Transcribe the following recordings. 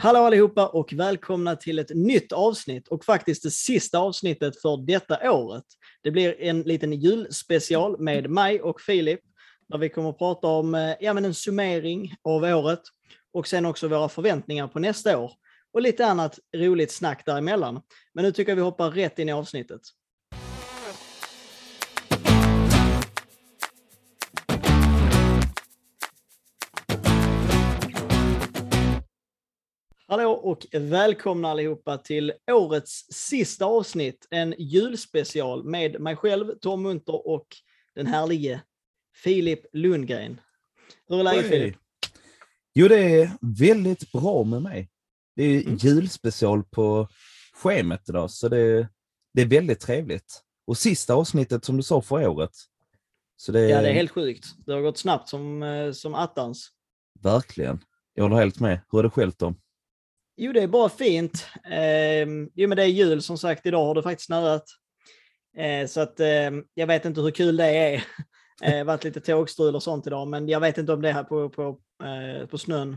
Hallå allihopa och välkomna till ett nytt avsnitt och faktiskt det sista avsnittet för detta året. Det blir en liten julspecial med mig och Filip där vi kommer att prata om eh, ja, men en summering av året och sen också våra förväntningar på nästa år och lite annat roligt snack däremellan. Men nu tycker jag vi hoppar rätt in i avsnittet. Hallå och välkomna allihopa till årets sista avsnitt, en julspecial med mig själv, Tom Munter och den härlige Filip Lundgren. Hur är läget Hej. Filip? Jo, det är väldigt bra med mig. Det är Mm. julspecial på schemat idag, så det, det är väldigt trevligt. Och sista avsnittet som du sa för året. Så det, Ja, det är helt sjukt. Det har gått snabbt som, eh, som attans. Verkligen. Jag håller helt med. Hur är det själv Tom? Jo, det är bara fint. Eh, jo, men det är jul som sagt. Idag har det faktiskt snöat. Eh, så att eh, jag vet inte hur kul det är. Det har varit lite tågstrul och sånt idag, men jag vet inte om det är här på, på, eh, på snön.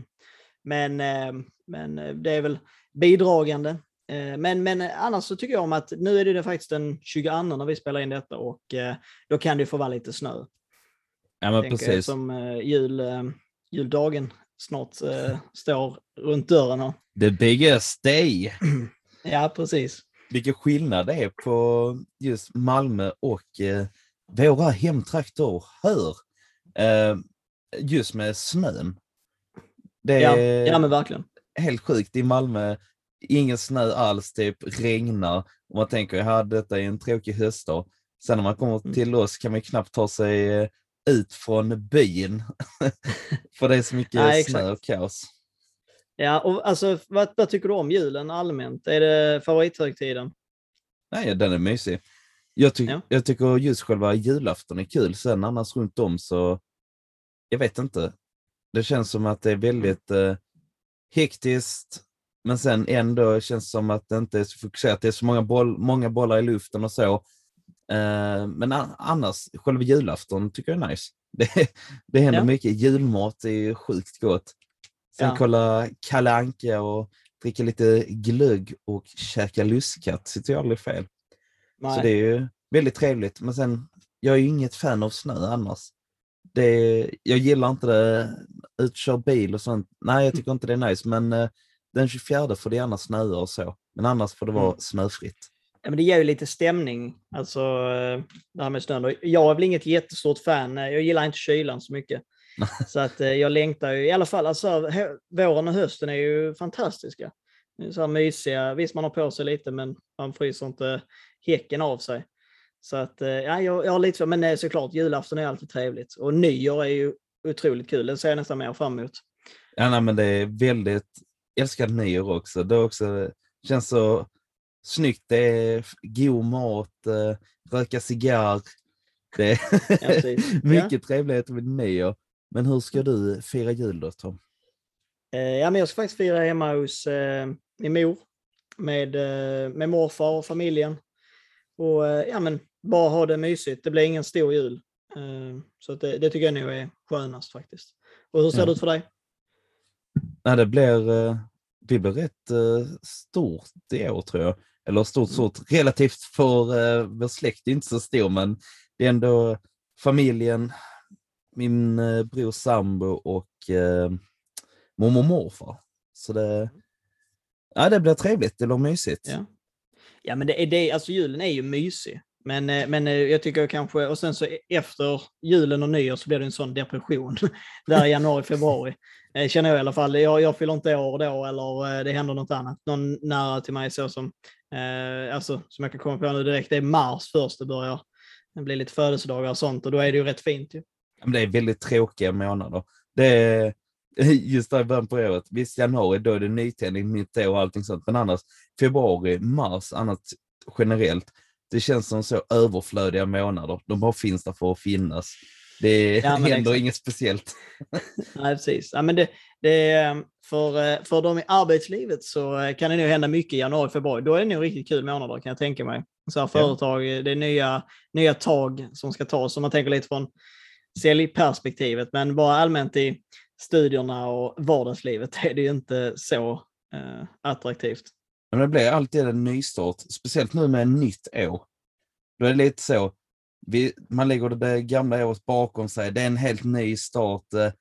Men, eh, men eh, det är väl bidragande. Eh, men, men annars så tycker jag om att nu är det faktiskt den 22 när vi spelar in detta och eh, då kan det få vara lite snö. Ja, men tänker precis. Som eh, jul, eh, juldagen snart eh, står runt dörren. här. The biggest day. Ja, precis. Vilken skillnad det är på just Malmö och eh, våra hemtrakter hör. Eh, just med snön. Det Ja, är ja men verkligen. helt sjukt. I Malmö, ingen snö alls, typ regnar. Och man tänker, ja detta är en tråkig höstdag. Sen när man kommer Mm. till oss kan man knappt ta sig eh, ut från byn. För det är så mycket Nej, snö och kaos. Ja, och alltså, vad, vad tycker du om julen allmänt? Är det favorithögtiden? Nej, den är mysig. Jag, ty- Ja. jag tycker just själva julafton är kul. Sen annars runt om så, jag vet inte. Det känns som att det är väldigt eh, hektiskt, men sen ändå känns det som att det inte är så fokuserat. Det är så många, boll, många bollar i luften och så. Eh, men annars, själva julafton tycker jag är nice. Det, det händer Ja. mycket. Julmat är sjukt gott. Sen Ja. kolla Kalle Anka och dricka lite glögg och käka lustkatt sitter ju aldrig fel. Nej. Så det är ju väldigt trevligt. Men sen, jag är ju inget fan av snö annars. Det, jag gillar inte det, ut och kör bil och sånt. Nej, jag tycker inte det är nice. Men eh, den 24 får det gärna snöa och så. Men annars får det vara Mm. snöfritt. Ja, men det ger ju lite stämning, alltså eh, det här med snön. Jag är väl inget jättestort fan, jag gillar inte kylan så mycket. Så att eh, jag längtar ju, i alla fall, alltså, våren och hösten är ju fantastiska. Så här mysiga, visst man har på sig lite men man fryser inte häcken av sig. Så att, eh, ja, jag, jag har lite så, men såklart julafton är alltid trevligt. Och nyår är ju otroligt kul, det ser jag nästan mer fram emot. Ja, nej, men det är väldigt, jag älskar nyår också. Det också, känns så snyggt. Det är god mat, eh, röka cigarr. Det är precis. mycket trevligheter med nyår. Men hur ska du fira jul då Tom? Eh, ja, men jag ska faktiskt fira hemma hos eh, min mor med, med morfar och familjen. Och ja, men bara ha det mysigt. Det blir ingen stor jul. Så det, det tycker jag nog är skönast faktiskt. Och hur ser Ja. det ut för dig? Nej, det blir, det blir rätt stort i år tror jag. Eller stort, Mm. stort. Relativt för eh, vår släkt är inte så stor, men det är ändå familjen, min eh, brors sambo och eh, mormor och morfar. Så det, ja, det blir trevligt, det blir mysigt. Ja. Ja, men det är det, alltså julen är ju mysig. Men, eh, men eh, jag tycker kanske, och sen så e- efter julen och nyår så blir det en sån depression. Där i januari, februari. Eh, Känner jag i alla fall. Jag, jag fyller inte år då eller eh, det händer något annat. Någon nära till mig så som, eh, alltså, som jag kan komma på nu direkt, det är mars först det börjar. Det blir lite födelsedagar och sånt och då är det ju rätt fint ju. Ja, Men det är väldigt tråkiga månader. Det är, just där i början på året, visst januari då är det nytändning, nytt år och allting sånt, men annars februari, mars, annat generellt, det känns som så överflödiga månader. De bara finns där för att finnas. Det Ja, men händer exakt. inget speciellt. Nej, precis. Ja, men det, det, är, för, eh, för de i arbetslivet så eh, kan det nog hända mycket i januari, februari. Då är det nog riktigt kul månader kan jag tänka mig. Så här, företag, eh, det är nya, nya tag som ska tas. Om man tänker lite från säljperspektivet, men bara allmänt i studierna och vardagslivet är det ju inte så eh, attraktivt. Men det blir alltid en nystart, speciellt nu med ett nytt år. Då är det lite så, vi, man lägger det gamla året bakom sig, det är en helt ny start. eh,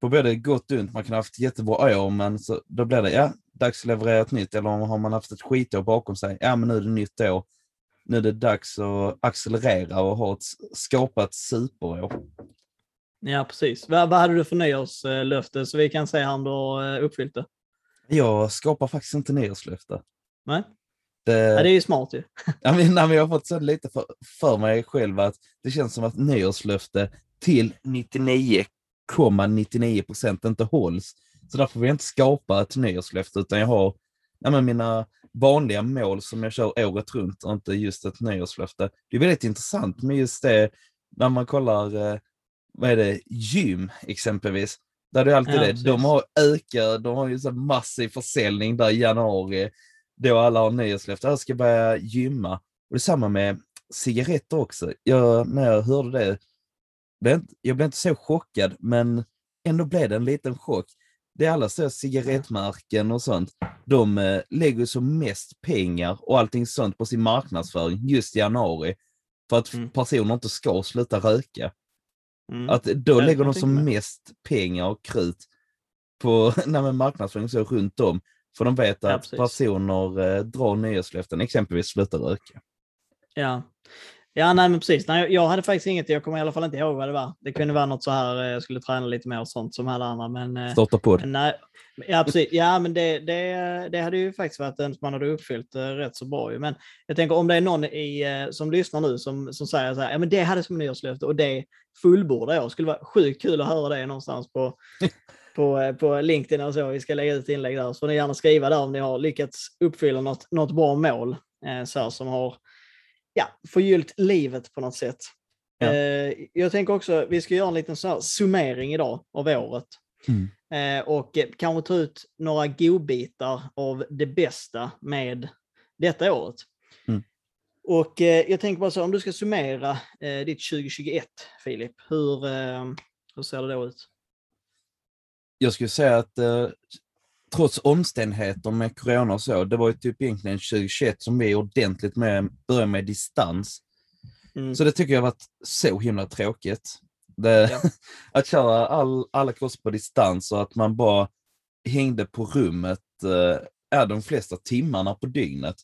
På både gott och ont, man kan ha haft jättebra år, men så, då blir det, ja, dags att leverera ett nytt. Eller har man haft ett skitår bakom sig, ja men nu är det nytt år. Nu är det dags att accelerera och ha ett, skapa ett superår. Ja, precis. Vad, vad hade du för nyårslöfte så vi kan se om du har uppfyllt det? Jag skapar faktiskt inte nyårslöfte. Nej? Det, Ja, det är ju smart ju. Ja, men, nej, men jag har fått så lite för, för mig själv att det känns som att nyårslöfte till 99,99 procent inte hålls. Så därför vill jag inte skapa ett nyårslöfte utan jag har ja, men mina vanliga mål som jag kör året runt och inte just ett nyårslöfte. Det är väldigt intressant med just det när man kollar, eh, vad är det, gym exempelvis. Där är det alltid Ja, det. precis. De har ökat, de har ju så massiv försäljning där i januari då alla har nyårslöfte, jag ska börja gymma. Och det är samma med cigaretter också. Jag, när jag hörde det, blev inte- jag blev inte så chockad, men ändå blev det en liten chock. Det är alla så cigarettmärken och sånt. De eh, lägger som mest pengar och allting sånt på sin marknadsföring just i januari. För att Mm. personer inte ska sluta röka. Mm. Att då lägger de som mest pengar och krut på nej, marknadsföring så runt om. För de vet Ja, att precis. personer eh, drar nyårslöften, exempelvis sluta röka. Ja. Ja, nej men precis. Nej, jag hade faktiskt inget, jag kommer i alla fall inte ihåg vad det var. Det kunde vara något så här, eh, jag skulle träna lite mer och sånt som alla andra. Men, eh, Starta podd. men nej, ja, precis. Ja, men det, det, det hade ju faktiskt varit en som man hade uppfyllt eh, rätt så bra. Men jag tänker om det är någon i, som lyssnar nu som, som säger så här, ja men det hade som nyårslöfte och det fullbordar jag. Det skulle vara sjukt kul att höra det någonstans på, på, på LinkedIn och så. Vi ska lägga ut inlägg där. Så får ni gärna skriva där om ni har lyckats uppfylla något, något bra mål eh, så här, som har ja, förgyllt livet på något sätt. Ja. Eh, jag tänker också, vi ska göra en liten så här summering idag av året. Mm. Eh, och eh, kanske ta ut några godbitar av det bästa med detta året. Mm. Och jag tänker bara så, om du ska summera ditt 2021, Filip, hur, hur ser det då ut? Jag skulle säga att trots omständigheter med corona och så, det var ju typ egentligen 2021 som vi ordentligt med, började med distans. Mm. Så det tycker jag varit så himla tråkigt. Det, Ja. att köra all, alla kurser på distans och att man bara hängde på rummet eh, de flesta timmarna på dygnet.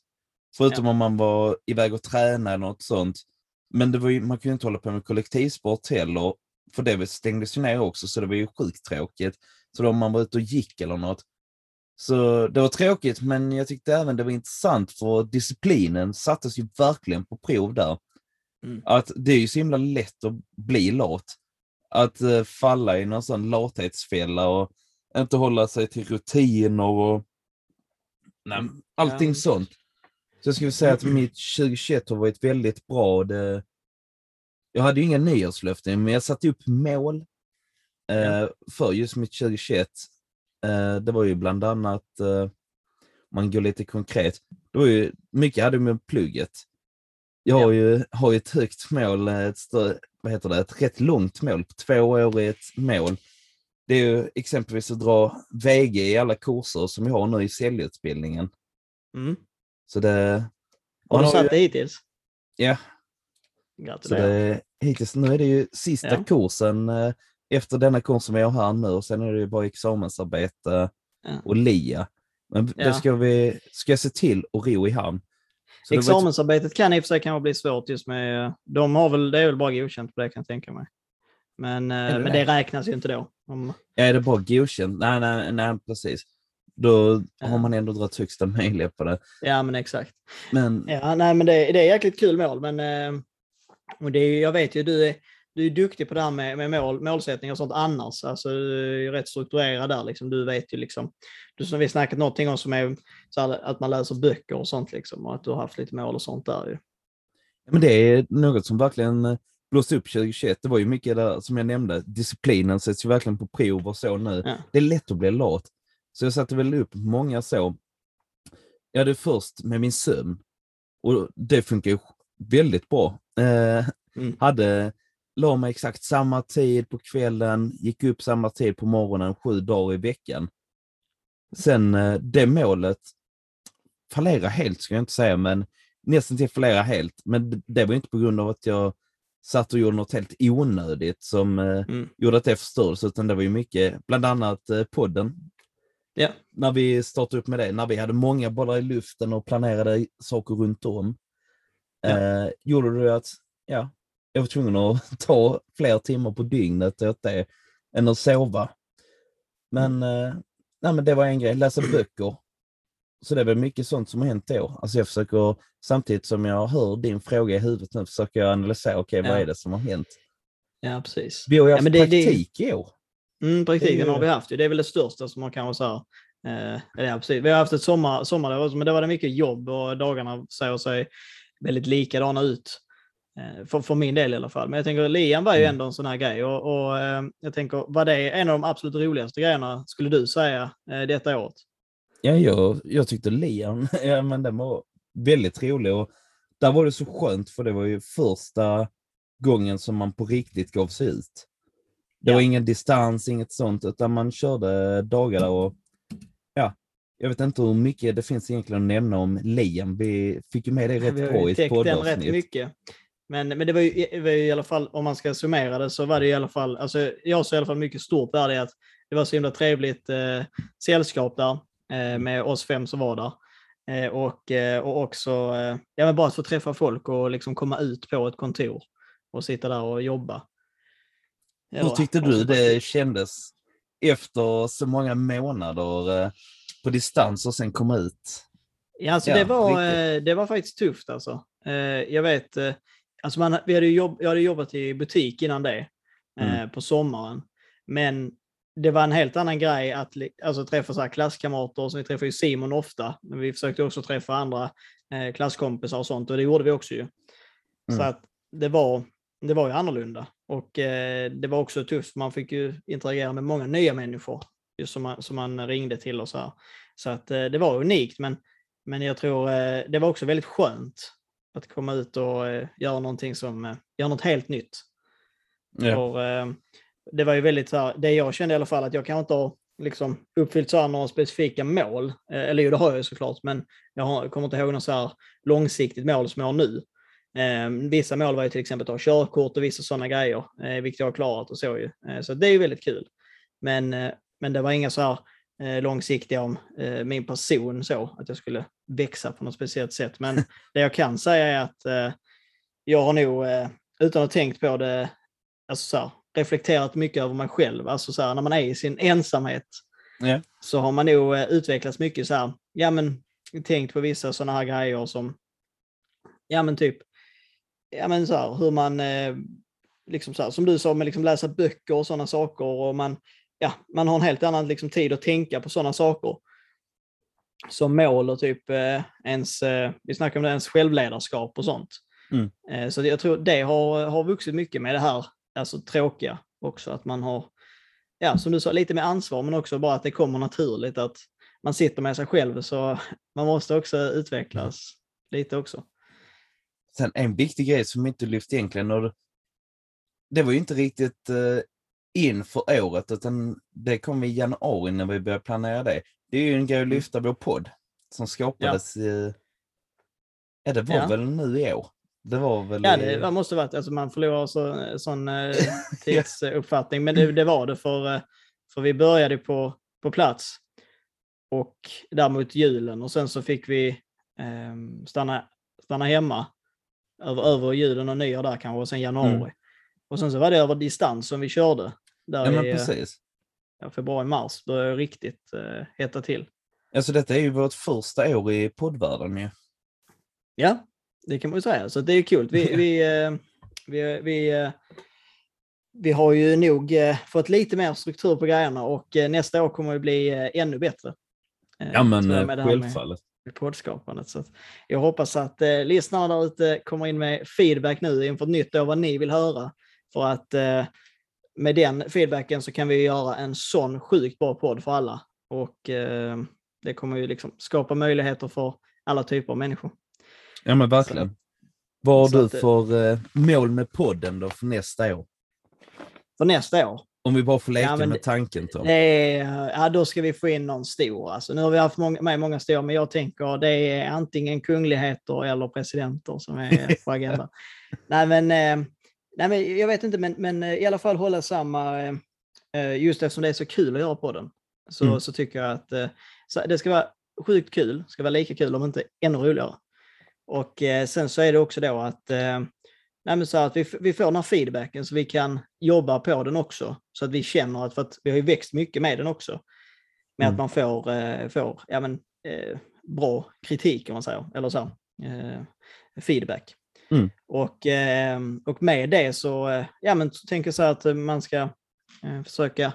Förutom om man var iväg och tränade eller något sånt. Men det var ju, man kunde inte hålla på med kollektivsport heller, för det stängdes ju ner också, så det var ju sjukt tråkigt. Så då om man var ute och gick eller något. Så det var tråkigt, men jag tyckte även det var intressant för disciplinen sattes ju verkligen på prov där. Mm. Att det är ju så himla lätt att bli lat. Att eh, falla i någon sån lathetsfälla och inte hålla sig till rutiner och nej, allting Ja. sånt. Så jag skulle säga att mitt 2021 har varit väldigt bra. Det, jag hade ju inga nyårslöften, men jag satte upp mål eh, för just mitt 2021. Eh, det var ju bland annat, eh, om man går lite konkret, det var ju, mycket hade med plugget. Jag har ju, har ju ett högt mål, eh, ett, stö, vad heter det, ett rätt långt mål, på två år är ett mål. Det är ju exempelvis att dra VG i alla kurser som vi har nu i säljutbildningen. Mm. Så det... Har du ju- satt det hittills? Ja, så det, hittills, nu är det ju sista Ja. kursen efter denna kurs som vi har här nu och sen är det ju bara examensarbete Ja. och LIA. Men det Ja. ska vi ska se till att ro i hamn. Så det ett- Examensarbetet kan i och för sig kanske bli svårt just med, de har väl, det är väl bara godkänt på det kan jag tänka mig. Men, eh, det men det? det räknas ju inte då. Om, Ja, är det bara godkänt? Nej, nej, nej, precis. Då Ja. har man ändå dragit högsta möjliga på det. ja men exakt. Men Ja, nej men det, det är jäkligt kul mål men eh, och det är, jag vet ju du är, du är duktig på det här med, med mål, målsättning och sånt annars. Alltså du är rätt strukturerad där liksom. Du vet ju liksom, du som vi snackat någonting om som är här, att man läser böcker och sånt liksom och att du har haft lite mål och sånt där ju. Men det är något som verkligen eh, blåste upp 2021. Det var ju mycket där, som jag nämnde, disciplinen sätts ju verkligen på prov och så nu. Ja. Det är lätt att bli lat. Så jag satte väl upp många så. Jag hade först med min sömn och det funkar ju väldigt bra. Eh, Mm. Hade, la mig exakt samma tid på kvällen, gick upp samma tid på morgonen sju dagar i veckan. Sen eh, det målet fallerade helt, ska jag inte säga, men nästan till fallerade helt. Men det- det var inte på grund av att jag satt och gjorde något helt onödigt som eh, Mm. gjorde att det förstördes, utan det var ju mycket, bland annat eh, podden. Ja. När vi startade upp med det, när vi hade många bollar i luften och planerade saker runt om. Ja. Eh, gjorde det att, ja, jag var tvungen att ta fler timmar på dygnet åt det än att sova. Men, eh, nej, men det var en grej, läsa böcker. Så det är väl mycket sånt som har hänt då. Alltså jag försöker, samtidigt som jag hör din fråga i huvudet nu, försöker jag analysera, okej vad Ja. är det som har hänt? Ja, precis. Vi har ju Ja, haft men det- det- praktik i år. Mm, praktiken Det har vi haft. Det är väl det största som man kan vara så här. Eh, ja, precis. Vi har haft ett sommar, sommarlov men det var det mycket jobb och dagarna säger sig väldigt likadana ut. Eh, för, för min del i alla fall. Men jag tänker Liam var ju Mm. ändå en sån här grej och, och eh, jag tänker, var det en av de absolut roligaste grejerna skulle du säga eh, detta året? Ja, jag, jag tyckte Lian, ja, men den var väldigt rolig och där var det så skönt för det var ju första gången som man på riktigt gav sig ut. Det Ja. var ingen distans, inget sånt, utan man körde dagar och ja, jag vet inte hur mycket det finns egentligen att nämna om Liam. Vi fick ju med det rätt vi har bra i ett täckt den rätt poddavsnitt. mycket. Men, men det var, ju, det var ju i alla fall, om man ska summera det, så var det i alla fall, alltså jag ser i alla fall mycket stort värde i att det var så himla trevligt eh, sällskap där eh, med oss fem som var där. Eh, och, eh, och också eh, ja, men bara att få träffa folk och liksom komma ut på ett kontor och sitta där och jobba. Hur tyckte du det kändes efter så många månader eh, på distans och sen komma ut? Ja, alltså Ja, det, var, riktigt. eh, det var faktiskt tufft alltså. Jag vet, alltså man, vi hade jobb, jag hade jobbat i butik innan det, eh, Mm. på sommaren. Men det var en helt annan grej att alltså, träffa så klasskamrater, som vi träffar ju Simon ofta, men vi försökte också träffa andra eh, klasskompisar och sånt, och det gjorde vi också ju. Så Mm. att det var, det var ju annorlunda. Och eh, det var också tufft, man fick ju interagera med många nya människor just som, man, som man ringde till och så här. Så att eh, det var unikt, men, men jag tror eh, det var också väldigt skönt att komma ut och eh, göra någonting som, eh, göra något helt nytt. Ja. Och, eh, det var ju väldigt så här, det jag kände i alla fall att jag kanske inte har liksom uppfyllt så några specifika mål. Eh, eller jo, det har jag ju såklart, men jag har, kommer inte ihåg något så här långsiktigt mål som jag har nu. Eh, vissa mål var ju till exempel att ha körkort och vissa sådana grejer, eh, vilket jag har klarat och så ju. Eh, så det är ju väldigt kul. Men, eh, men det var inga så här långsiktiga om min person så, att jag skulle växa på något speciellt sätt. Men det jag kan säga är att eh, jag har nog, eh, utan att ha tänkt på det, alltså så här, reflekterat mycket över mig själv. Alltså så här, när man är i sin ensamhet Ja. så har man nog eh, utvecklats mycket så här, ja men tänkt på vissa sådana här grejer som, ja men typ, ja men så här hur man, eh, liksom så som du sa, med liksom läsa böcker och sådana saker och man, ja, man har en helt annan liksom tid att tänka på sådana saker. Som mål och typ eh, ens, eh, vi snackar om det, ens självledarskap och sånt. Mm. Eh, så jag tror det har, har vuxit mycket med det här, alltså tråkiga också, att man har, ja som du sa, lite mer ansvar men också bara att det kommer naturligt att man sitter med sig själv så man måste också utvecklas lite också. Sen en viktig grej som inte lyft egentligen, och det var ju inte riktigt eh, in för året, utan det kom i januari när vi började planera det. Det är ju en grej att lyfta vår podd som skapades i, ja det var Ja. väl nu i år? Det var väl Ja, i, det, det måste varit, alltså man förlorar så, sån eh, tidsuppfattning, men det, det var det för, eh, för vi började på, på plats och däremot julen och sen så fick vi eh, stanna, stanna hemma över, över julen och nyår där kanske och sen januari. Mm. Och sen så var det över distans som vi körde. Där ja men i eh, precis. Februari-mars, är det riktigt eh, hetta till. Alltså detta är ju vårt första år i poddvärlden ju. Ja, det kan man ju säga. Så det är kul. Vi, vi, eh, vi, vi, eh, vi har ju nog eh, fått lite mer struktur på grejerna och nästa år kommer det bli ännu bättre. Ja men jag med med- självfallet. poddskapandet. Så jag hoppas att eh, lyssnarna där ute kommer in med feedback nu inför ett nytt år vad ni vill höra. För att med den feedbacken så kan vi göra en sån sjukt bra podd för alla. Och eh, det kommer ju liksom skapa möjligheter för alla typer av människor. Ja men verkligen. Så, vad har du att, för eh, mål med podden då för nästa år? För nästa år? Om vi bara får leka ja, med tanken Tom. Det ja, då ska vi få in någon stor. Alltså, nu har vi haft många, med många stora, men jag tänker det är antingen kungligheter eller presidenter som är på agendan. nej, men, eh, nej, men jag vet inte, men, men eh, i alla fall hålla samma, eh, just eftersom det är så kul att göra på den, så, mm. så tycker jag att det ska vara sjukt kul, ska vara lika kul om inte ännu roligare. Och sen så är det också då att Nej, men så att vi, vi får den här feedbacken så vi kan jobba på den också. Så att vi känner att, för att vi har ju växt mycket med den också. Med mm. att man får, eh, får ja, men, eh, bra kritik om man säger, eller så, eh, feedback. Mm. Och, eh, och med det så, eh, ja, men, så tänker jag så att man ska eh, försöka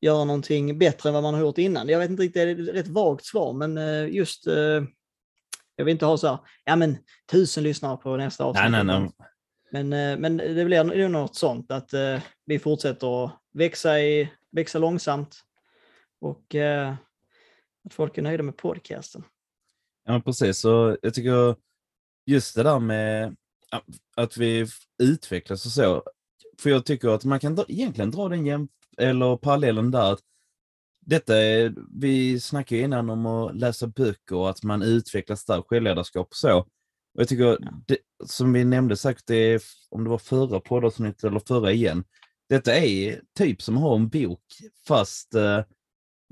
göra någonting bättre än vad man har gjort innan. Jag vet inte riktigt, det är ett rätt vagt svar, men just jag vill inte ha så här, ja men tusen lyssnare på nästa avsnitt. Nej, nej, nej. Men, eh, men det blir nog något sånt att eh, vi fortsätter att växa, i, växa långsamt och eh, att folk är nöjda med podcasten. Ja, precis. Så jag tycker just det där med att vi utvecklas och så. För jag tycker att man kan egentligen dra den jäm eller parallellen där. Att detta är, vi snackade innan om att läsa böcker och att man utvecklas där, självledarskap och så. Och jag tycker, det, som vi nämnde säkert, det om det var förra poddavsnittet eller förra igen, detta är typ som att ha en bok fast uh,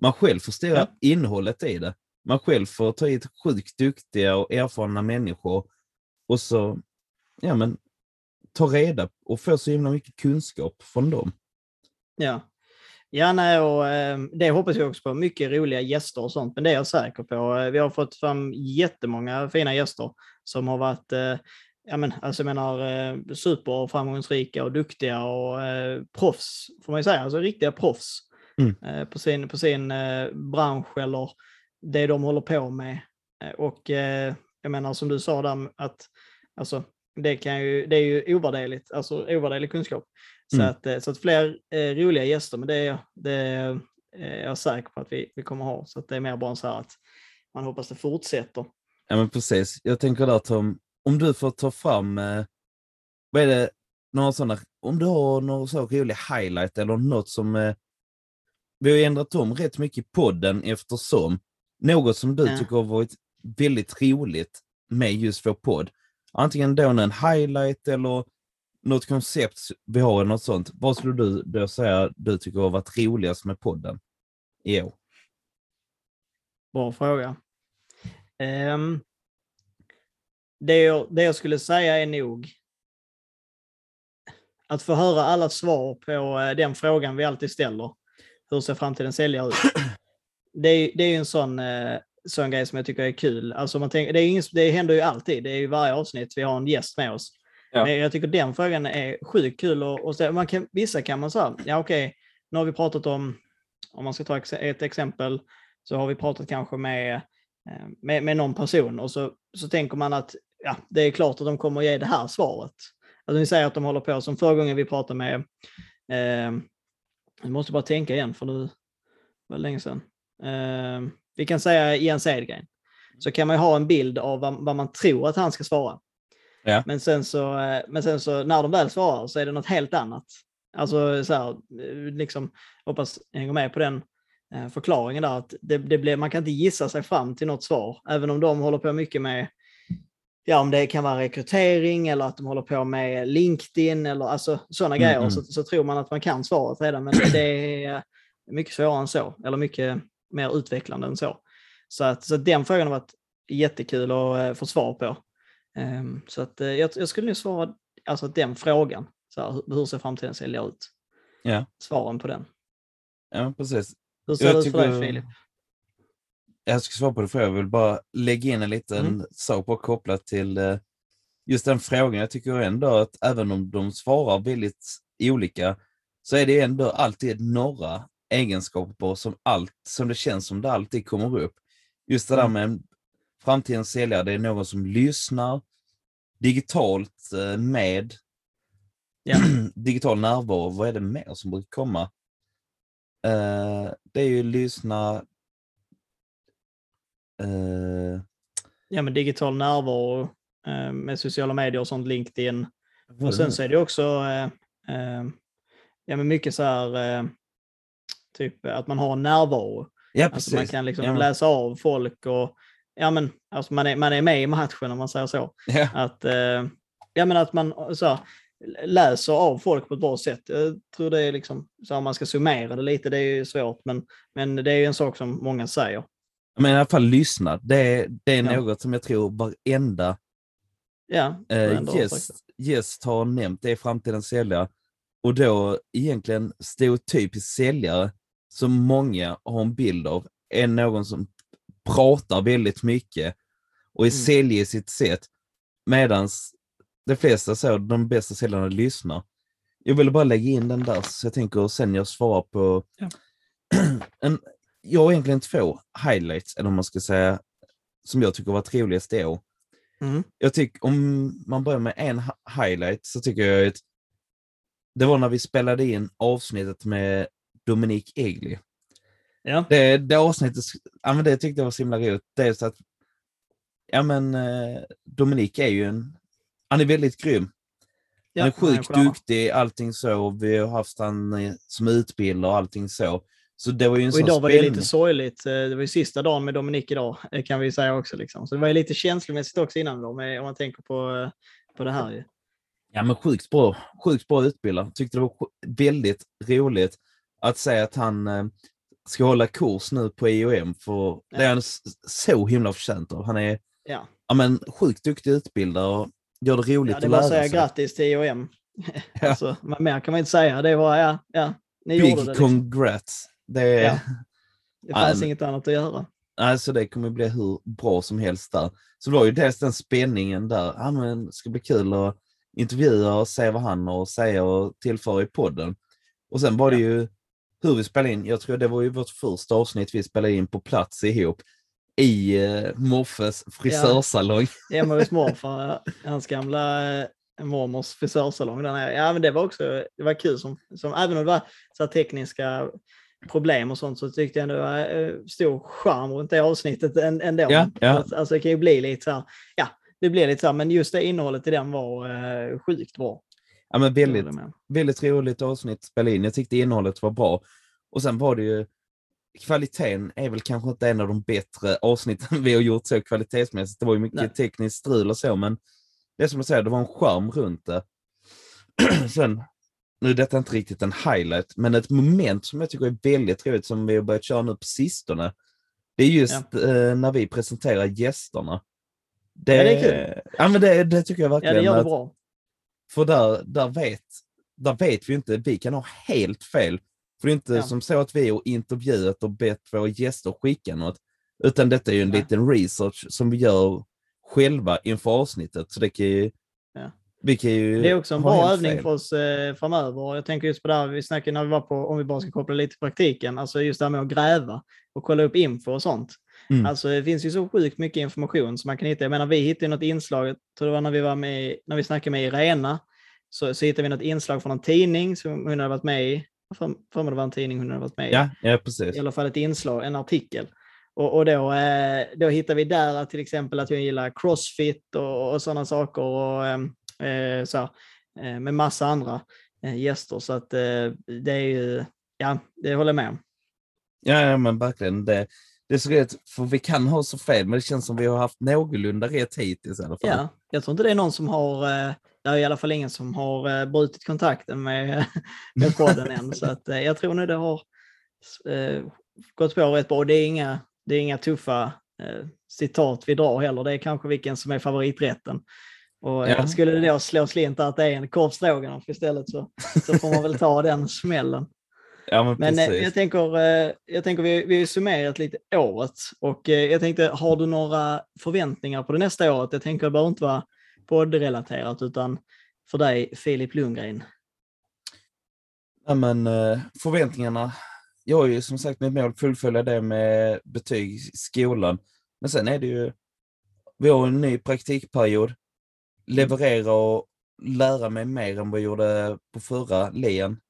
man själv förstår ja. innehållet i det. Man själv får ta hit sjukt duktiga och erfarna människor och så, ja men, ta reda och få så himla mycket kunskap från dem. Ja, Ja, nej, och eh, det hoppas jag också på. Mycket roliga gäster och sånt, men det är jag säker på. Eh, vi har fått fram jättemånga fina gäster som har varit eh, ja, men, alltså, jag menar, superframgångsrika och duktiga och eh, proffs, får man ju säga. Alltså riktiga proffs mm. eh, på sin, på sin eh, bransch eller det de håller på med. Och jag menar som du sa där att alltså, det, kan ju, det är ju ovärderligt, alltså ovärderlig kunskap. Så, mm. att, eh, så att fler eh, roliga gäster, men det är, det är jag säker på att vi, vi kommer ha. Så att det är mer bara så här att man hoppas det fortsätter. Ja men precis. Jag tänker där Tom, om du får ta fram, eh, vad är det, några sådana, om du har någon så rolig highlight eller något som, eh, vi har ändrat om rätt mycket i podden eftersom, något som du ja. tycker har varit väldigt roligt med just vår podd. Antingen då en highlight eller något koncept vi har eller något sånt. Vad skulle du då säga du tycker har varit roligast med podden i år? Bra fråga. Um, det, jag, det jag skulle säga är nog att få höra alla svar på uh, den frågan vi alltid ställer. Hur ser framtiden säljare ut? Det är, det är ju en sån, uh, sån grej som jag tycker är kul. Alltså man tänker, det, är ingen, det händer ju alltid. Det är ju varje avsnitt vi har en gäst med oss. Ja. Men jag tycker den frågan är sjukt kul och, och man kan, vissa kan man säga, ja okej, okay, nu har vi pratat om, om man ska ta ett exempel, så har vi pratat kanske med, eh, med, med någon person och så, så tänker man att ja, det är klart att de kommer ge det här svaret. Alltså ni säger att de håller på, som förra gången vi pratade med, eh, jag måste bara tänka igen för nu var det länge sedan. Eh, vi kan säga Jens Edgren. Så kan man ju ha en bild av vad, vad man tror att han ska svara. Ja. Men, sen så, eh, men sen så när de väl svarar så är det något helt annat. Alltså så här, eh, liksom, hoppas jag hänger med på den eh, förklaringen där. Att det, det blir, man kan inte gissa sig fram till något svar, även om de håller på mycket med ja, om det kan vara rekrytering eller att de håller på med LinkedIn eller alltså sådana mm, grejer mm. så, så, tror man att man kan svaret redan. Men det är mycket svårare än så, eller mycket mer utvecklande än så. Så, att, så den frågan har varit jättekul att få svar på. Um, så att, uh, jag, jag, skulle nog svara alltså den frågan. Så här, hur, ser framtiden sälja ut? Ja. Svaren på den. Ja, precis. Hur ser jag det ut för dig Filip? Jag ska svara på det för jag vill bara lägga in en liten mm. sak på kopplat till uh, just den frågan. Jag tycker ändå att även om de svarar väldigt olika så är det ändå alltid några egenskaper som, allt, som det känns som det alltid kommer upp. Just det där mm. med framtidens säljare, det är någon som lyssnar digitalt eh, med Ja. digital närvaro. Vad är det mer som brukar komma? Eh, det är ju lyssna... eh, Ja, men digital närvaro med sociala medier och sånt, LinkedIn. Och sen så är det också ja, men mycket så här, typ att man har närvaro. ja, Alltså precis. man kan liksom ja, men- läsa av folk och ja, men, alltså man, är, man är med i matchen om man säger så. Ja, Att, eh, ja, men att man så här, läser av folk på ett bra sätt. Jag tror det är liksom, så om man ska summera det lite, det är ju svårt, men, men det är ju en sak som många säger. men i alla fall lyssna. Det, är- det är Ja. något som jag tror varenda Ja, eh, gäst har nämnt. Det är framtidens säljare. Och då egentligen stereotypisk säljare som många har en bild av är någon som pratar väldigt mycket och är Mm. säljig i sitt sätt. Medan de flesta så, de bästa säljarna lyssnar. Jag ville bara lägga in den där så jag tänker sen jag svarar på Ja. en, jag har egentligen två highlights, eller om man ska säga, som jag tycker var trevligast i år. Mm. Jag tycker, om man börjar med en hi- highlight så tycker jag att det var när vi spelade in avsnittet med Dominique Egli. Ja, Det, det avsnittet, ja men det tyckte jag var så himla roligt. Så att, ja men eh, Dominique är ju en, han är väldigt grym. ja, han är sjukt stjärna. duktig, allting så. Vi har haft han eh, som utbildare och allting så. Så det var ju en Och sån idag var det lite sorgligt. Eh, Det var ju sista dagen med Dominik idag, kan vi säga också. Liksom. Så det var ju lite känslomässigt också innan då, med, om man tänker på, på det här. Ju. Ja, men sjukt bra, sjukt bra utbildare. Tyckte det var väldigt roligt att säga att han eh, ska hålla kurs nu på IOM, för det är han så himla förtjänt av. Han är Ja, ja, men, sjukt duktig utbildare och gör det roligt ja det att var att lära säga sig. grattis till IOM. Ja. alltså, men mer kan man inte säga. Det var, ja, ja ni gjorde det. Big Liksom. congrats. Det, är, Ja. Det fanns inget annat att göra. alltså, det kommer bli hur bra som helst där. Så det var ju dels den spänningen där. Ja, men, det ska bli kul att intervjua och se vad han har att säga och tillföra i podden. Och sen var det Ja. ju hur vi spelade in. Jag tror det var ju vårt första avsnitt vi spelade in på plats ihop i uh, Moffes frisörsalong. Hemma hos morfar, eh, hans gamla eh, mormors frisörsalong. Där nere. Ja, men det var också det var kul. Som, som, även om det var så tekniska problem och sånt så tyckte jag ändå det var eh, stor charm runt det avsnittet än- ändå. Ja, ja. Alltså det kan ju bli lite så här, ja, det blir lite så här, men just det innehållet i den var eh, sjukt bra. Ja, men väldigt, väldigt roligt avsnitt att spela in. Jag tyckte innehållet var bra. Och sen var det ju, kvaliteten är väl kanske inte en av de bättre avsnitten vi har gjort så kvalitetsmässigt. Det var ju mycket Nej. tekniskt strul och så, men det är som jag säger, det var en charm runt det. sen, nu är detta inte riktigt en highlight, men ett moment som jag tycker är väldigt roligt som vi har börjat köra nu på sistone, det är just eh, när vi presenterar gästerna. Det, Ja, det är kul. Ja, men det, det tycker jag Ja, verkligen. det gör det bra. För där, där, vet, där vet vi inte, vi kan ha helt fel. För det är inte Ja. som så att vi har intervjuat och bett våra gäster skicka något. Utan detta är ju en Nej. liten research som vi gör själva inför avsnittet. Så det kan ju, Ja. vi kan ju Det är också en bra övning fel. för oss eh, framöver. Jag tänker just på det här vi snackade när vi var på, om vi bara ska koppla lite till praktiken, alltså just det här med att gräva och kolla upp info och sånt. Mm. Alltså det finns ju så sjukt mycket information som man kan hitta. Jag menar vi hittade något inslag, jag tror det var när vi var med, när vi snackade med Irena, så, så hittade vi något inslag från en tidning som hon hade varit med i. För för mig det var en tidning hon hade varit med i. Ja, ja, precis. I alla fall ett inslag, en artikel. Och, och då, eh, då hittar vi där till exempel att jag gillar crossfit och, och sådana saker. Och, ehm, eh, så, här, eh, med massa andra eh, gäster. Så att eh, det är ju, ja, det håller jag med om. Ja, ja, men verkligen. Det, det är så rätt, för vi kan ha så fel, men det känns som vi har haft någorlunda rätt hittills i alla fall. Ja, jag tror inte det är någon som har, eh, det är i alla fall ingen som har eh, brutit kontakten med, med podden än. Så att, eh, jag tror nu det har eh, gått på rätt bra. Och Det är inga, det är inga tuffa eh, citat vi drar heller. Det är kanske vilken som är favoriträtten. Och Ja. skulle det då slå slint att det är en korv stroganoff istället så, så får man väl ta den smällen. Ja, men, Men eh, precis. jag tänker, eh, jag tänker vi, vi har summerat lite året och eh, jag tänkte, har du några förväntningar på det nästa året? Jag tänker det behöver inte vara poddrelaterat utan för dig Filip Lundgren. Ja, men, förväntningarna. Jag har ju som sagt mitt mål att fullfölja det med betyg i skolan. Men sen är det ju, vi har en ny praktikperiod, leverera och lära mig mer än vad jag gjorde på förra lien.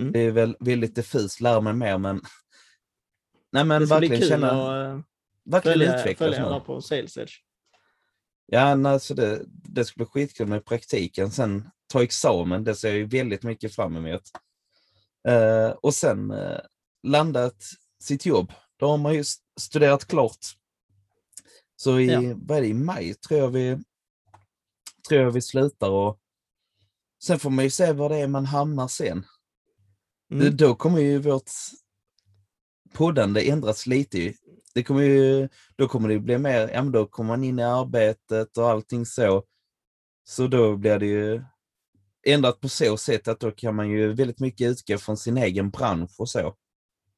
Mm. Det är väl väldigt diffust, lära mig mer, men nej men verkligen känna, att eh, verkligen följa, utvecklas följa alla på Sales Edge. Ja, nej, så det, det ska bli skitkul med praktiken. Sen ta examen, det ser jag ju väldigt mycket fram emot. Eh, och sen eh, landat sitt jobb. Då har man ju studerat klart. Så i, Ja. vad är det, i maj tror jag vi, tror jag vi slutar och sen får man ju se var det är man hamnar sen. Mm. Då kommer ju vårt poddande ändras lite. Det kommer ju, då kommer det bli mer, ja men då kommer man in i arbetet och allting så. Så då blir det ju ändrat på så sätt att då kan man ju väldigt mycket utgå från sin egen bransch och så.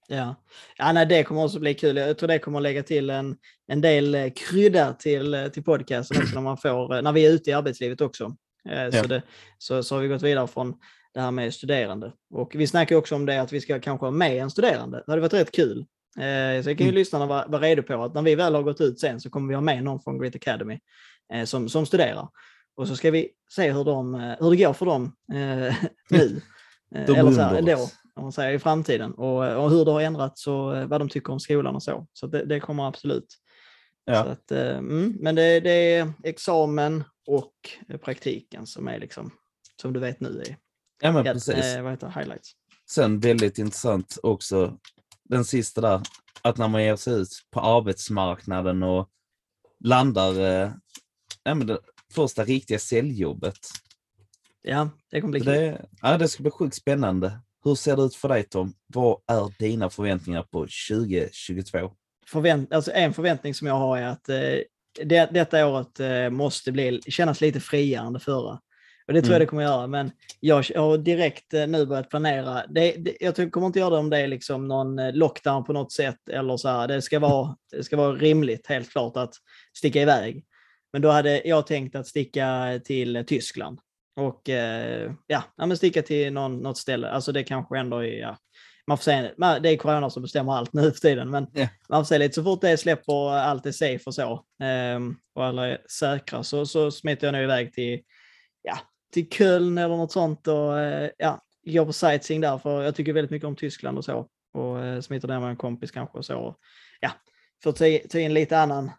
Ja. ja, nej, det kommer också bli kul. Jag tror det kommer lägga till en, en del eh, krydda till, eh, till podcasten också när, man får, eh, när vi är ute i arbetslivet också. Eh, Ja. Så, det, så, så har vi gått vidare från det här med studerande. Och vi snackar också om det att vi ska kanske ha med en studerande. Det hade varit rätt kul. Eh, Så jag kan ju Mm. lyssnarna vara, vara redo på att när vi väl har gått ut sen så kommer vi ha med någon från Great Academy eh, som, som studerar. Och så ska vi se hur, de, eh, hur det går för dem eh, nu. Eh, De Eller så här, då, om man säger i framtiden. Och, och hur det har ändrats och eh, vad de tycker om skolan och så. Så det, det kommer absolut. Ja. Att, eh, mm, men det, det är examen och eh, praktiken som är liksom, som du vet nu är Ja men ja, precis. eh, vad heter highlights. Sen väldigt intressant också, den sista där, att när man ger sig ut på arbetsmarknaden och landar, eh, ja, det första riktiga säljjobbet. Ja, det kommer bli kul. Det, ja, det ska bli sjukt spännande. Hur ser det ut för dig Tom? Vad är dina förväntningar på 2022? Förvänt, alltså en förväntning som jag har är att eh, det, detta året eh, måste bli, kännas lite friare än det förra. Och det tror jag Mm. det kommer göra, men jag har direkt eh, nu börjat planera. Det, det, jag kommer inte göra det om det är liksom någon eh, lockdown på något sätt eller så här. Det ska vara, det ska vara rimligt, helt klart, att sticka iväg. Men då hade jag tänkt att sticka till eh, Tyskland. Och eh, ja, men sticka till någon, något ställe. Alltså det kanske ändå är, ja, man får se, det är corona som bestämmer allt nu för tiden, men Ja. man får se lite så fort det släpper och allt är safe och så, ehm, och alla är säkra, så, så smiter jag nog iväg till, ja, till Köln eller något sånt och eh, ja, går på sightseeing där, för jag tycker väldigt mycket om Tyskland och så. Och smiter ner med en kompis kanske och så. Ja, för att ta, in lite annan,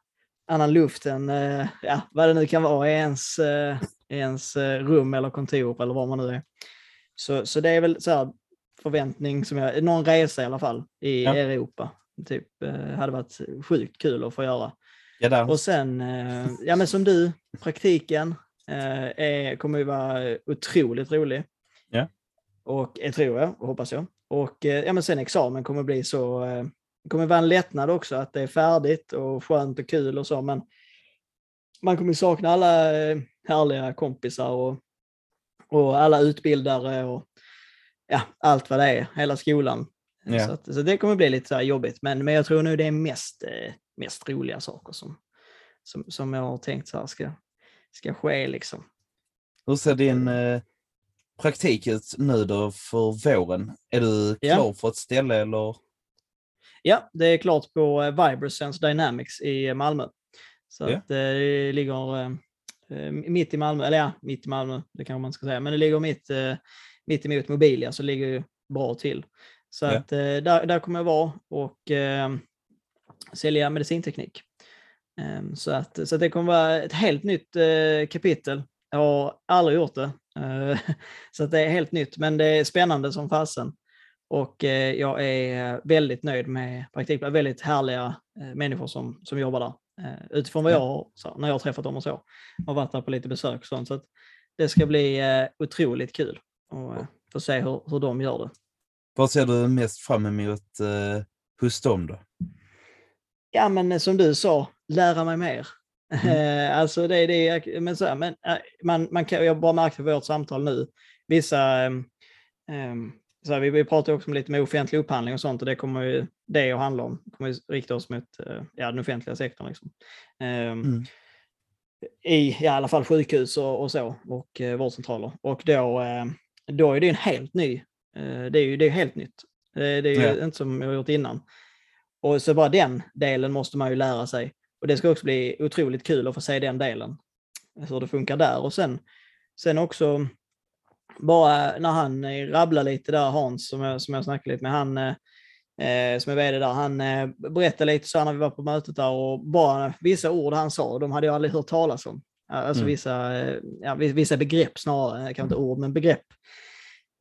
annan luft än eh, ja, vad det nu kan vara i ens, eh, ens rum eller kontor eller var man nu är. Så, så det är väl så här förväntning som jag, någon resa i alla fall i Ja. Europa. Typ hade varit sjukt kul att få göra. Ja. Och sen, ja men som du, praktiken är, kommer ju vara otroligt rolig. Ja. Och eh, tror jag, och hoppas jag. Och eh, ja men sen examen kommer bli så, eh, kommer vara en lättnad också att det är färdigt och skönt och kul och så, men man kommer sakna alla eh, härliga kompisar och, och alla utbildare och ja, allt vad det är, hela skolan. Ja. Så, att, så det kommer bli lite jobbigt, men, men jag tror nu det är mest, eh, mest roliga saker som, som, som jag har tänkt så här ska, ska ske liksom. Hur ser din eh, praktik ut nu då för våren? Är du Ja. klar för ett ställe eller? Ja, det är klart på eh, Vibrosense Dynamics i Malmö. Så Ja. att, eh, det ligger eh, eh, mitt i Malmö, eller ja, mitt i Malmö, det kanske man ska säga, men det ligger mitt, eh, mitt emot Mobilia, så det ligger ju bra till. Så Ja. att, eh, där, där kommer jag vara och eh, sälja medicinteknik. Eh, så, att, så att det kommer vara ett helt nytt eh, kapitel. Jag har aldrig gjort det, eh, så att det är helt nytt, men det är spännande som fasen. Och eh, jag är väldigt nöjd med praktikplatsen. Väldigt härliga människor som, som jobbar där. Utifrån vad Ja. jag har, när jag har träffat dem och så. Har varit där på lite besök och sånt. Så det ska bli otroligt kul att få se hur, hur de gör det. Vad ser du mest fram emot hos dem då? Ja, men som du sa, lära mig mer. Mm. alltså det är det, men så här, men eh, man, man kan, jag bara märkt på vårt samtal nu, vissa, ehm, så här, vi, vi pratar också om lite med offentlig upphandling och sånt och det kommer ju det att handla om, kommer ju rikta oss mot eh, ja, den offentliga sektorn. Liksom. Ehm, Mm. I ja, i alla fall sjukhus och, och så och eh, vårdcentraler. Och då, eh, då är det en helt ny, eh, det är ju det är helt nytt. Eh, det är ju Ja. inte som jag gjort innan. Och så bara den delen måste man ju lära sig. Och det ska också bli otroligt kul att få se den delen, hur det funkar där. Och sen, sen också, bara när han eh, rabblar lite där, Hans, som jag, som jag snackade lite med, han eh, eh som är vd där, han eh, berättade lite så när vi var på mötet där och bara vissa ord han sa, de hade jag aldrig hört talas om. Alltså mm. vissa, ja, vissa begrepp snarare, kanske inte ord, men begrepp.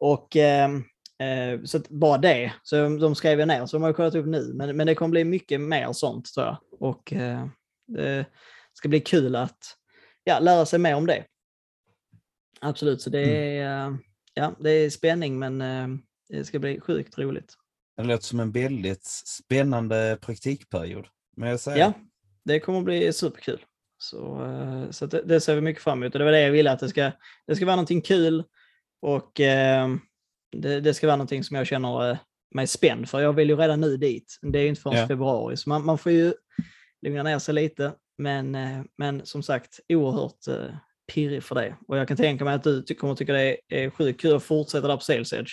Och ehm, Eh, så bara det, så de skrev jag ner, så de har jag kollat upp nu. Men, men det kommer bli mycket mer sånt tror jag. Och eh, det ska bli kul att ja, lära sig mer om det. Absolut, så det mm. är, mm. ja, det är spänning men eh, det ska bli sjukt roligt. Det låter som en väldigt spännande praktikperiod. Men jag säger. Ja, det kommer bli superkul. Så, eh, så det, det, ser vi mycket fram emot och det var det jag ville att det ska, det ska vara någonting kul och eh, det, det, ska vara någonting som jag känner eh, mig spänd för. Jag vill ju redan nu dit. Det är ju inte förrän ja. februari, så man, man, får ju lugna ner sig lite. Men, eh, men som sagt, oerhört eh, pirrig för det. Och jag kan tänka mig att du kommer tycka det är sjukt kul att fortsätta där på Sales Edge.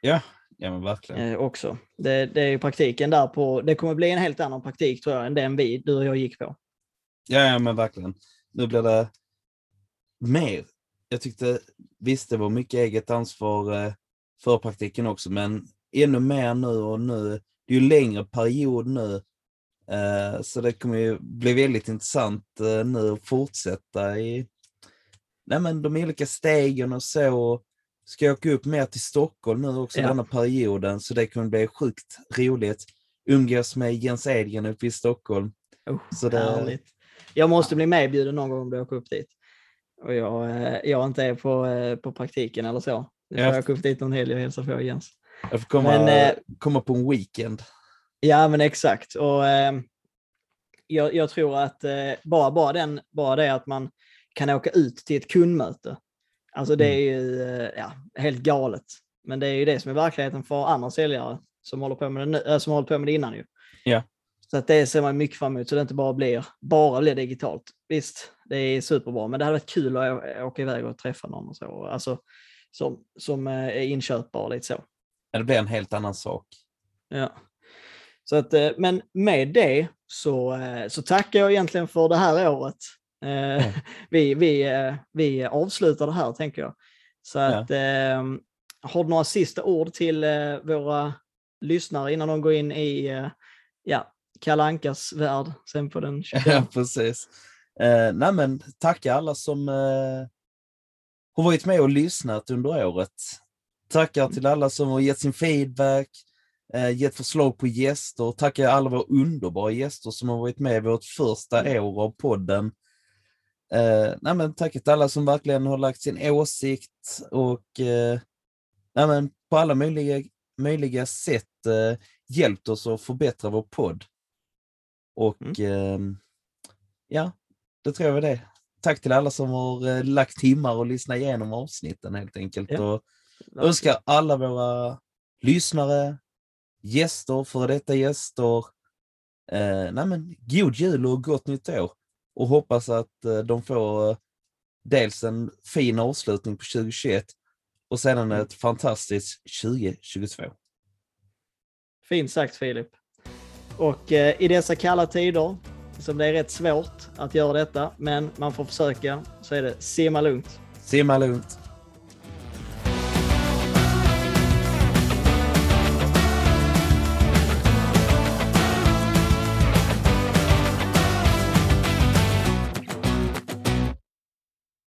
Ja, ja men verkligen. Eh, också. Det, det är ju praktiken där på, det kommer bli en helt annan praktik tror jag än den vi, du och jag gick på. Ja, ja men verkligen. Nu blir det mer. Jag tyckte, visst det var mycket eget ansvar förpraktiken också, men ännu mer nu och nu, det är ju längre period nu, eh, så det kommer ju bli väldigt intressant eh, nu att fortsätta i nej men, de olika stegen och så. Ska jag åka upp mer till Stockholm nu också ja. denna perioden, så det kommer bli sjukt roligt. Umgås med Jens Edgren uppe i Stockholm. Oh, så det... Härligt. Jag måste bli medbjuden någon gång om du åker upp dit. Och jag, eh, jag inte är på, på praktiken eller så. Nu får jag åka upp dit någon helg och hälsa på Jens. Jag får komma, men, eh, komma på en weekend. Ja, men exakt. Och, eh, jag, jag, tror att eh, bara, bara, den, bara det att man kan åka ut till ett kundmöte, alltså det är mm. ju eh, ja, helt galet. Men det är ju det som är verkligheten för andra säljare som håller på med det, nu, äh, som håller på med det innan. Ju. Ja. Så att det ser man mycket fram emot, så det inte bara blir, bara blir digitalt. Visst, det är superbra, men det hade varit kul att åka iväg och träffa någon och så. Alltså, som, som eh, är inköpbar lite så. Ja, det blir en helt annan sak. Ja. Så att, eh, men med det så, eh, så tackar jag egentligen för det här året. Mm. Vi, vi, vi avslutar det här tänker jag. Så att, ja. har du några sista ord till våra lyssnare innan de går in i ja, Kalankas värld sen på den 25? Ja, precis. Eh, nej men, tacka alla som eh, har varit med och lyssnat under året. Tackar till alla som har gett sin feedback, eh, gett förslag på gäster. Tackar alla våra underbara gäster som har varit med vårt första år av podden. Eh, nej men, tack till alla som verkligen har lagt sin åsikt och eh, nej men, på alla möjliga, möjliga sätt eh, hjälpt oss att förbättra vår podd. Och mm. eh, ja, det tror jag var det tack till alla som har eh, lagt timmar och lyssnat igenom avsnitten helt enkelt. Ja. Och önskar alla våra lyssnare, gäster, före detta gäster, eh, nej men, god jul och gott nytt år. Och hoppas att eh, de får eh, dels en fin avslutning på 2021 och sedan mm. ett fantastiskt 2022. Fint sagt Filip. Och eh, i dessa kalla tider som det är rätt svårt att göra detta, men man får försöka. Så är det simma lugnt. Simma lugnt.